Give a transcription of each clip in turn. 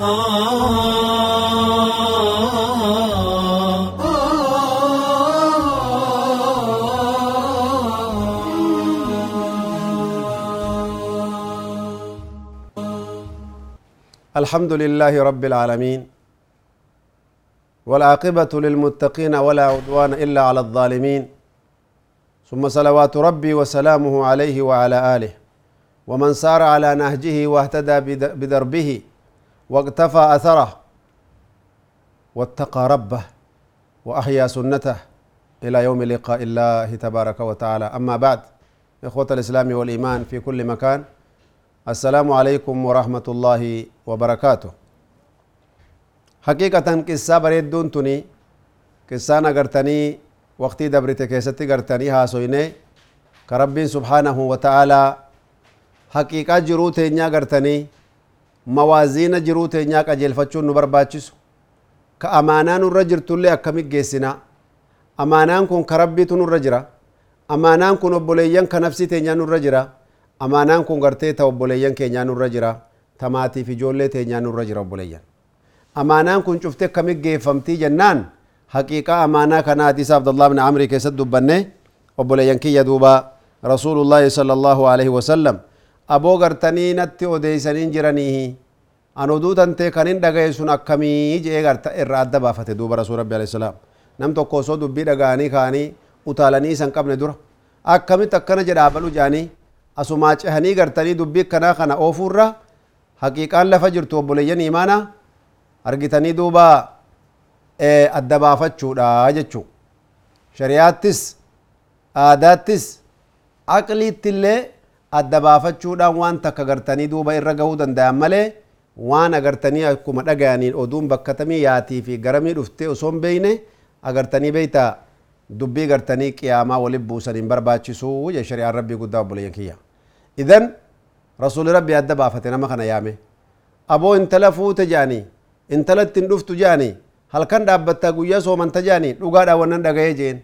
الحمد لله رب العالمين والعاقبة للمتقين ولا عدوان إلا على الظالمين ثم صلوات ربي وسلامه عليه وعلى آله ومن سار على نهجه واهتدى بدربه واقتفى أثره واتقى ربه وأحيا سنته إلى يوم لقاء الله تبارك وتعالى. أما بعد إخوة الإسلام والإيمان في كل مكان السلام عليكم ورحمة الله وبركاته. حقيقة قصة بريدون تني قصة نغرتني وقتي دبرت كيستي غرتني هاسويني كربين سبحانه وتعالى حقيقة جرو تينيا غرتني موازين جرو تينيا قجل فتشون نبرباتشسو كأمانا نرجر تولي أكمي جيسنا أمانان كن كربي تنرجرا أمانان كن أبوليين كنفسي تينيا نرجرا amaanaan kun gartee ta obboleeyyan keenyaa nurra jira tamaatiif ijoollee teenyaa nurra jira obboleeyyan amaanaan kun cufte akkamit geeffamtii jennaan haqiiqaa amaanaa kanaati isa abdallah bin amrii keessatti dubbanne obboleeyyan kiyya duuba rasuulullaahi sala allaahu alaihi wasallam aboo gartanii natti odeeysaniin jiranii an oduu tantee kanin dhagaye sun akkamii jee garta irra adda baafate duuba rasuul rabbi alaihi salaam nam tokko osoo dubbii dhaga'anii kaanii utaalanii isan qabne dura akkamitti akkana jedha abalu jaanii asumaa cehanii gartanii dubbii kanaa kana oofuurra haqiiqaan lafa jirtu obboleeyyan imaana argitanii duuba adda baafachuudha jechuu shariyaattis aadaattis aqliittillee adda baafachuudhaan waan takka gartanii duuba irra gahuu danda'an malee waan agartanii akkuma dhagayaniin oduun bakkatamii yaatii fi garamii dhuftee osoo hin beeyne agartanii beeyta dubbii gartanii qiyaamaa walit buusaniin barbaachisuu je shari'aan rabbii guddaa obboleeyyan kiyya idan rasuuli rabbii adda baafate nama kana yaame aboo intala fuute jaanii intala ittiin dhuftu jaanii halkan dhaabbattaa guyyaa soomanta jaanii dhugaadha wannan dhaga'ee jeen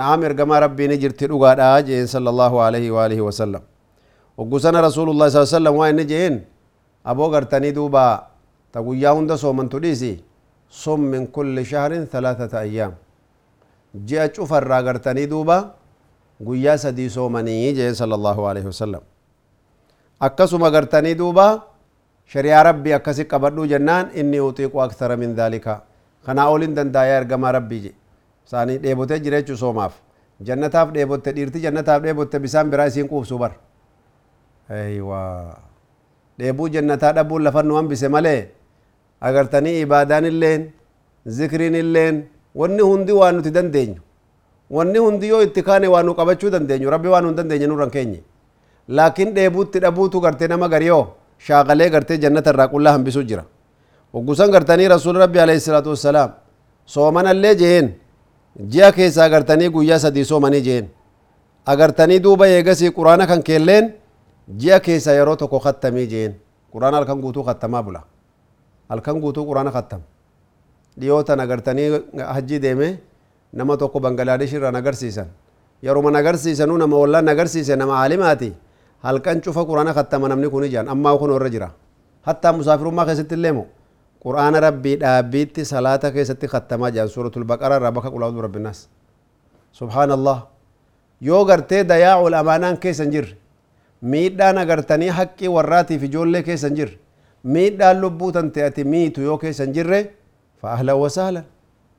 na'am ergamaa rabbii ni jirti dhugaadha jeen sallallahu alaihi wa alihi وجزنا رسول الله صلى الله عليه وسلم وين نجين أبو قرتني دوبا تقول يا هندا صوم من تريزي صوم من كل شهر ثلاثة أيام جاء شوف الراجرتني دوبا قيا سدي صومني يجي صلى الله عليه وسلم أكسو ما قرتني دوبا شريعة ربي أكسي قبرنو جنان إني أطيق أكثر من ذلك خنا أولين دن داير قما ربي جي ساني ديبوتي جريتشو صوماف جنتاف ديبوتي ديرتي جنتاف ديبوتي بسام برايسين كوف سوبر dheebuu jannataa dhabuun lafan nu hambise malee agartanii ibaadaan illeen zikriin illeen wanni hundi waan nuti dandeenyu wanni hundi yoo itti kaane waan nu qabachuu dandeenyu rabbi waan nun dandeenye nurran keenye. Laakiin dheebuutti dhabuutu gartee nama gariyoo shaaqalee gartee jannata irraa qullaa hambisu jira. Oggusan gartanii rasuul rabbi alayhi salaatu wassalaam soomanallee jeen ji'a keessaa agartanii guyyaa sadii soomanii jeen agartanii duuba eegasii quraana kan keelleen ji'a keessa yeroo tokko kattamii jeen quraana halkan guutuu kattamaa bula halkan guutuu quraana kattam dhiyootan agartanii hajjii deeme nama tokko bangaladesh irraan agarsiisan yeruma agarsiisanuu nama wallaan agarsiise nama aalimaati halkan cufa quraana kattama namni kun ijaan ammaa kun irra jira hattaa musaafirummaa keessatti illee moo quraana rabbii dhaabbiitti salaata keessatti kattamaa jiran suuratul baqara irraa bakka qulaa'uu rabbinaas subhaanallah yoo gartee dayaa'ul amaanaan keessan jirre miidhaan agartanii haqqii warraatiif ijoollee keessan jirre miidhaan lubbuu tante ati miitu yoo keessan jirre fa ahlan wasahlan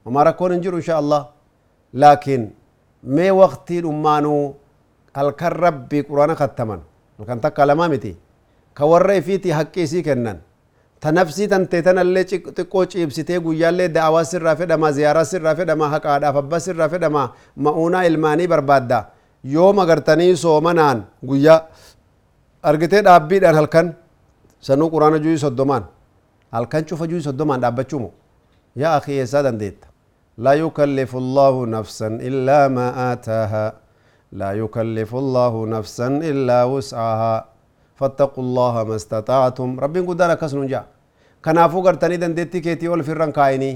homaa rakkoon hin jiru insha allah laakiin mee waqtii dhummaanuu halkan rabbii quraana kattaman halkan takka lamaa miti ka warra ifiitii haqqii isii kennan ta nafsii tantee tanallee xiqqoo ciibsitee guyyaallee da'awaa sirraa fedhama ziyaaraa sirraa fedhama haqaadhaaf abbaa sirraa fedhama ma'uunaa ilmaanii barbaadda yoo magartanii soomanaan guyyaa argitee dhaabbiidhaan halkan sanuu quraana juyii soddomaan. Halkan cufa juyii soddomaan dhaabbachuumo yaa akii eessaa dandeetta? لا يكلف الله نفسا إلا ما آتاها لا يكلف الله نفسا إلا وسعها فاتقوا الله ما استطعتم ربين قدانا كسنون جاء كنافو قرتني دندتي كيتي ول فرن كايني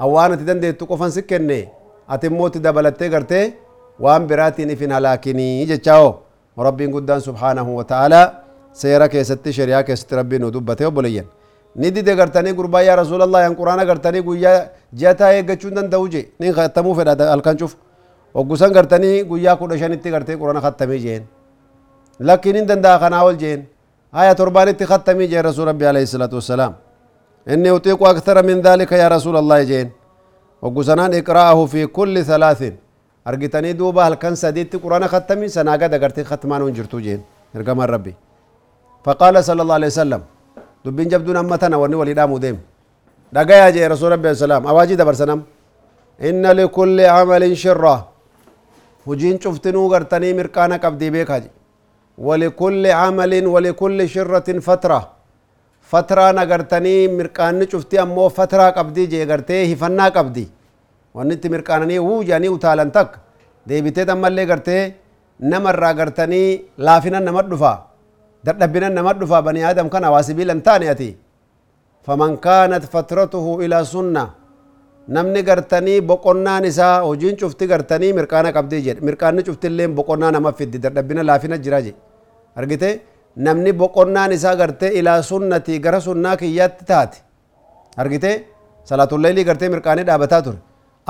أوانا تدندتو قفن سكني أتموت دبلتي قرتي وان براتي نفن هلاكني جتشاو ورب قدان سبحانه وتعالى سيرا كيست شريا كيست ربي ندبته وبليا ندي دي غرتاني قربا يا رسول الله يعني ان قرانا غرتاني قويا جاتا اي غچون دن دوجي. نين ختمو فدا الكان شوف. وغسان غرتاني قويا كودا شانتي غرتي قرانا ختمي جين لكن إن دن دا خناول جين هيا آية تربانه تختمي جين رسول ربي عليه الصلاة والسلام. إني اوتيكو أكثر من ذلك يا رسول الله جين وغسان إقرأه في كل ثلاثين argitanii duuba halkan sadiitti quraana kattamii sanaa gad agartee katmaan hin jirtu jeen ergamaan rabbi faqaala sala allah alayhi wasallam dubbiin jabduun amma tana wanni walii dhaamu deem dhagayaa jee rasuul rabbi salaam awaajii dabarsanam inna likulli camalin shirra hujiin cuftinuu gartanii mirqaana qabdii beekaa je walikulli camalin walikulli shirratin fatra fatraan agartanii mirqaanni cufti ammoo fatraa qabdii jee gartee hifannaa qabdi wanni itti mirqaananii wuu jedhanii utaalan takka deebitee ammallee gartee namarraa gartanii laafina nama dhufaa dadhabina nama dhufa bani aadam kana waa sibiilan taane ati faman kaanat fatratuhu ila sunna namni gartanii boqonnaan isaa hojiin cufti gartanii mirqaana qabdii jedhe mirqaanni cuftillee boqonnaa nama fiddi dadhabina laafina jira je argite namni boqonnaan isaa gartee ilaa sunnati gara sunnaa kiyyaatti taate argite salaatulleelii gartee mirqaanii dhaabataa ture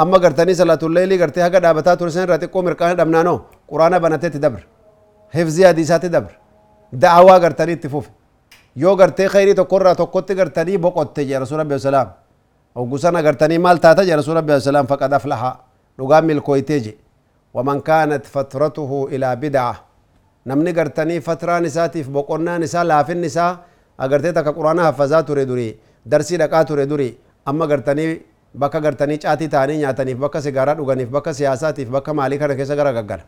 amma gartanii salaatulleelii gartee haga dhaabataa ture san irraa xiqqoo mirqaanii dhabnaanoo quraana banateetti dabre hifzii hadiisaatti dabre da'awaa gartanii itti fufe yoo gartee khayrii tokkorraa tokkotti gartanii boqotte jee rasul rabbi salaam oggusan agartanii maal taata jee rasul rabbi salaam faqad aflaha dhugaan milkooytee je waman kaanat fatratuhu ilaa bid'a namni gartanii fatraan isaatiif boqonnaan isaa laafin isaa agartee takka quraana hafazaa ture duri darsii dhaqaa ture duri amma gartanii bakka gartanii caatii ta'anii nyaataniif bakka sigaaraa dhuganiif bakka siyaasaatiif bakka maalii kana keessa gara gaggala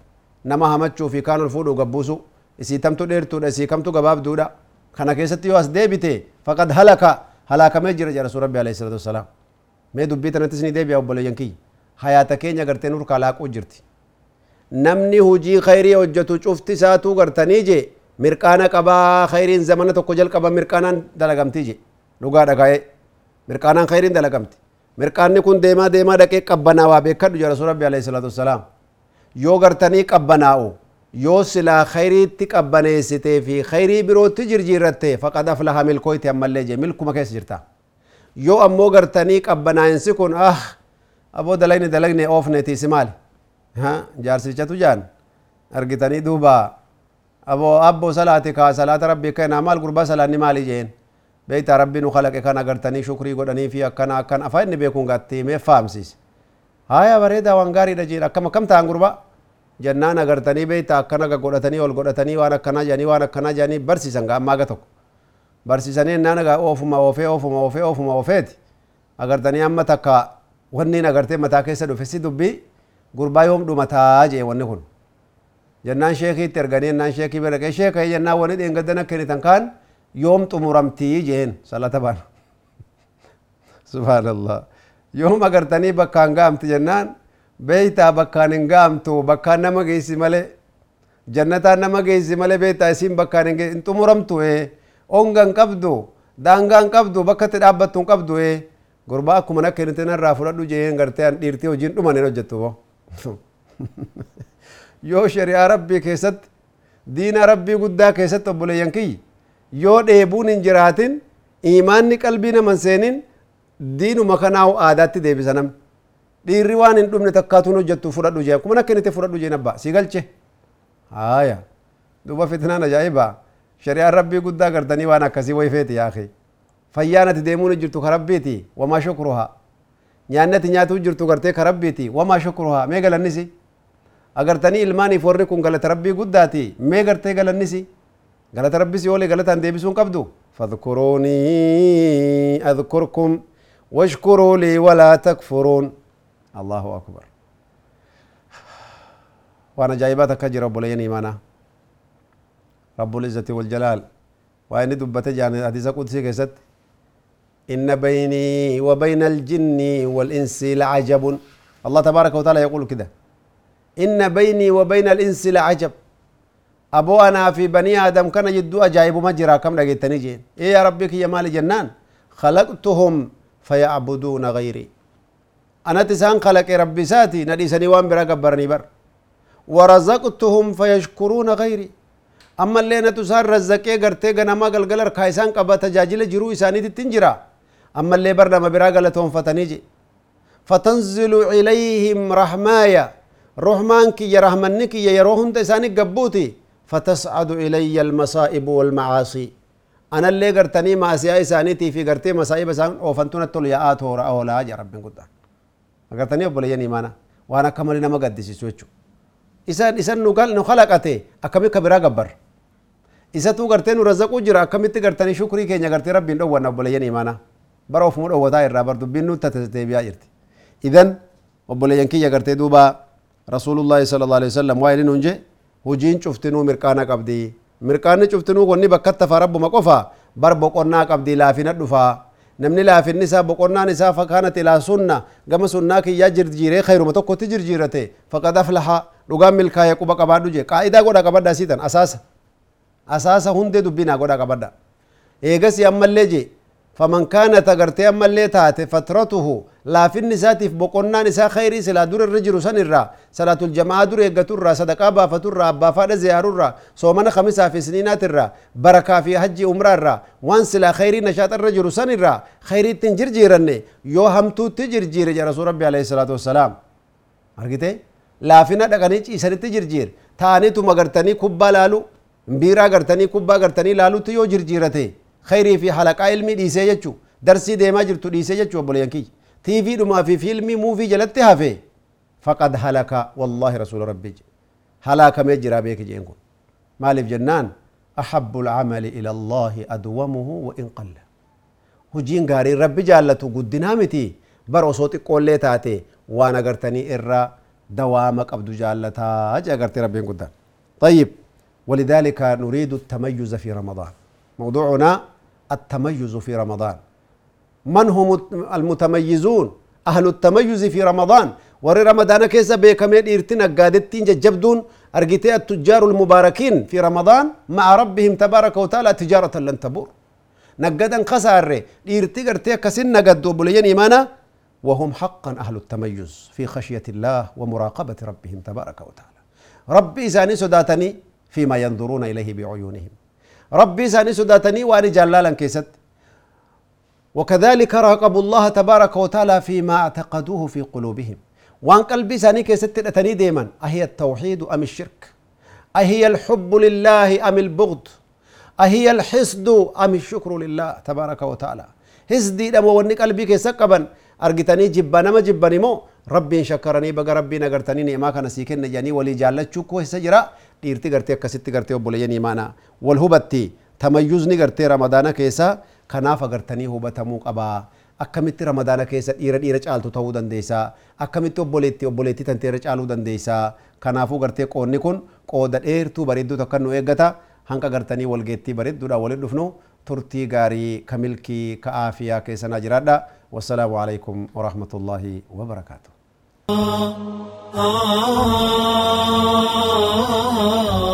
nama hamachuu fi kaan ol fuudhuu gabbuusu isii tamtu dheertuudha isii kamtu gabaabduudha kana keessatti yoo as deebite faqad halaka halaakamee jira jara rabbi alayhi salatu wasalaam mee dubbii tanattis ni deebi'a obboleeyyan kiyya hayaata keenya gartee nurkaa laaquu jirti namni hujii khayrii hojjetu cufti isaatuu gartanii je mirqaana qabaa khayriin zamana tokko jalqaba mirqaanaan dalagamti je dhugaa dhagaa'ee mirqaanaan khayriin dalagamti mirqaanni kun deemaa deemaa dhaqee qabbanaawaa beekadhu jara rabbi alayhi salatu wasalaam yoo gartanii qabbanaa'u yoo silaa khayriitti qabbaneessitee fi khayrii birootti jirjiirratte faqad aflaha milkooyti ammallee jee milkuma keessa jirta yoo ammoo gartanii qabbanaa'insi kun ah aboo dalagni dalagne oofnetiisi maali jaarsichatu jaan argitanii duuba aboo abbo salaati kaa salaata rabbii kenaa maal gurbaa salaanni maali jeen nu kalaqe kan agartanii shukrii godhanii fi akkana akkan afaan inni beekuun gatti mee faamsiise haya bareedaa waan gaariidha jeen akkam akkam ta'an gurbaa jennaan agartanii beeyta akkana ga godhatanii ol godhatanii waan akkanaa jedhanii waan akkanaa jedhanii barsiisan ga ammaa ga tokko barsiisanii ennaan aga oofuma oofee oofuma oofee oofuma oofeeti agartanii amma takka wanniin agartee mataa keessa dhufe si dubbii gurbaa yoom dhumataa jee wanni kun jennaan sheekiitti erganii ennaan sheekii bira dhaqee sheeka jennaan wani dheengaddana kennitan kaan baan subhaanallah yoom agartanii bakkaan ga'amti jennaan beeytaa bakkaan hin gaamtu bakkaan nama geessi malee jannataan nama geessi malee beeytaa isiin bakkaan hin hin xumuramtu onga hin qabdu daangaa hin qabdu bakka itti dhaabbattu hin qabdu gurbaa akkuma nakka inni irraa fudhadhu jeen gartee an dhiirtii hojiin dhuman hin hojjettu boo yoo shari'aa rabbii keessatti diina rabbii guddaa keessatti obboleeyyan kiyyi yoo dheebuun hin jiraatin imaanni qalbii naman seenin diinuma kanaahu aadaatti deebisa namni dhiirri waan hin dhumne takkaatuun hojjettu fudhadhu jee akkuma akka inni fudhadhu jeen abbaa si galche haaya duuba fitnaan ajaa'ibaa shari'aan rabbii guddaa gartanii waan akkasii wayfeeti yaaqi fayyaan ati deemuun jirtu ka rabbiiti wamaa shukruhaa nyaanni ati nyaatuu jirtu gartee ka wamaa shukruhaa mee galannisi agartanii ilmaaniif warri kun galata rabbii guddaati mee gartee galannisi galata rabbisi oolee galataan deebisuun qabdu fadkuruunii adkurkum washkuruu lii walaa takfuruun allahu akbar waan ajaa'ibaa takka jira obboleeyyan imaanaa rabbul izzati wal jalaal waa inni dubbate jaan hadiisa qudsii keessatti inna baynii wa bayna aljinni wal insi lacajabun allah tabaaraka wa taala yaqulu kida inna baynii wa bayna alinsi lacajab aboo anaa fi banii aadam kana jidduu ajaa'ibuma jira kam dhageettanii jeen ee yaa rabbii kiyya maali jennaan khalaqtuhum fayacbuduuna gayrii anatti isaan kalaqe rabbi isaati na dhiisanii waan biraa gabbaranii bar warazaqtuhum fayashkuruuna gayri ammallee natu isaan razzaqee gartee ganamaa galgala harkaa isaan qaba tajaajila jiruu isaaniitittin jira ammallee bar nama biraa galatoonfatanii je fatanzilu ilayhim rahmaaya رحمان كي رحمن كي يروهن تساني قبوتي فتصعد إلي المصائب والمعاصي. أنا اللي قرتني ما أسيائي سانيتي في قرتي مصائب سان أو التولي آت هو رأه لا يا رب قد قرتني أبو ليني مانا. وأنا كمالنا ما قد ديسي اذا إسان إسان نقال أتي أكمي كبرا قبر. اذا تو قرتين ورزق أجرا. أكمي تقرتني شكري كي نقرتي رب بين أول أبو ليني مانا. برا وفمور أهو تاير رابر دو بين نوتا تتبيا إرتي. إذن أبو ليني كي يقرتي دوبا رسول الله صلى الله عليه وسلم. وائلين نجي hujiin cuftinuu mirqaana qabdi mirqaanni cuftinuu konni bakkatti hafa rabbuma qofa bar boqonnaa qabdi laafina dhufaa namni laafinni isaa boqonnaan isaa fakkaanat ilaa sunna gama sunnaa kiyyaa jirjiiree khayruma tokkotti jirjiirate faqad aflaha dhugaan milkaa'ee quba qabaadhu je qaa'idaa godha qabadhaa siitan asaasa asaasa hundee dubbinaa godha qabadha eegasi ammallee je faman kaanat ammallee taate fatratuhu laafinni isaatiif boqonnaan isaa khayrii silaa dura irra jiru san irraa salaatul jamaa dur eeggatu irraa sadaqaa baafatu irraa abbaa faadha ziyaaru irraa soomana kamisaa fi isniinaat irraa barakaa fi hajji umraa irraa waan silaa khayrii nashaaxa irra jiru san irraa khayrii ittiin jirjiiranne yoo hamtuutti jirjiire jedha rasuul rabbi alayhi salaatu wassalaam argite laafina dhaqanii ciisanitti jirjiir ta'aniituma gartanii kubbaa laalu biiraa gartanii kubbaa gartanii laalutti yoo jirjiirate khayrii fi halaqaa ilmii dhiisee jechu darsii deemaa jirtu dhiisee jechu obboleeyyan kiyya tiivii dhumaa fi fiilmii muuvii jalatti hafe faqad halaka wallaahi rasuula rabbii je halaakamee jiraa beeki jeen kun maaliif jennaan أحب العمل إلى الله أدومه وإن قل. هجين غاري ربي جالته قدنا متي. بر صوت قول تاتي. وأنا قرتني إرى. دوامك أبدو جالتا أجا قرتي ربي قدام طيب. ولذلك نريد التميز في رمضان. موضوعنا التميز في رمضان. من هم المتميزون؟ أهل التميز في رمضان. ور رمضان كيس بيكمين إرتنا قادتين جبدون أرقيتي التجار المباركين في رمضان مع ربهم تبارك وتعالى تجارة لن تبور. نقدا خسار إرتي قرتي كسن نقدو بلين إيمانا. وهم حقا أهل التميز في خشية الله ومراقبة ربهم تبارك وتعالى. ربي إذا سداتني فيما ينظرون إليه بعيونهم. ربي ساني سداتني وأني جلالا كيست. وكذلك راقبوا الله تبارك وتعالى فيما اعتقدوه في قلوبهم. وان قلبي ساني كيست تني ديما أهي التوحيد أم الشرك؟ أهي الحب لله أم البغض؟ أهي الحسد أم الشكر لله تبارك وتعالى؟ حسدي دم وني قلبي كيست قبا أرجتني جبنا ما جبني مو؟ ربي شكرني بقى ربي نقرتني نعما كان سيكن جاني ولي جالتشو كو سجرا. gartee akkasitti gartee obboleeyyan imaanaa wal hubatti tamayyuzni gartee ramadaana keessa kanaaf agartanii hubatamuu qabaa. Akkamitti ramadaana keessa dhiira dhiira caaltu ta'uu dandeessa akkamitti obboleetti obboleetti tanteera caaluu dandeessa kanaafuu gartee qoonni kun qooda dheertuu bareedduu tokko nu eeggata. Hanqa gartanii walgeettii bareedduudha. Waliin dhufnu turtii gaarii ka milkii ka aafiyaa keessanaa jiraadha. Wassalaamu alaikum warahmatullaahi wabarakaatu ah, ah, ah,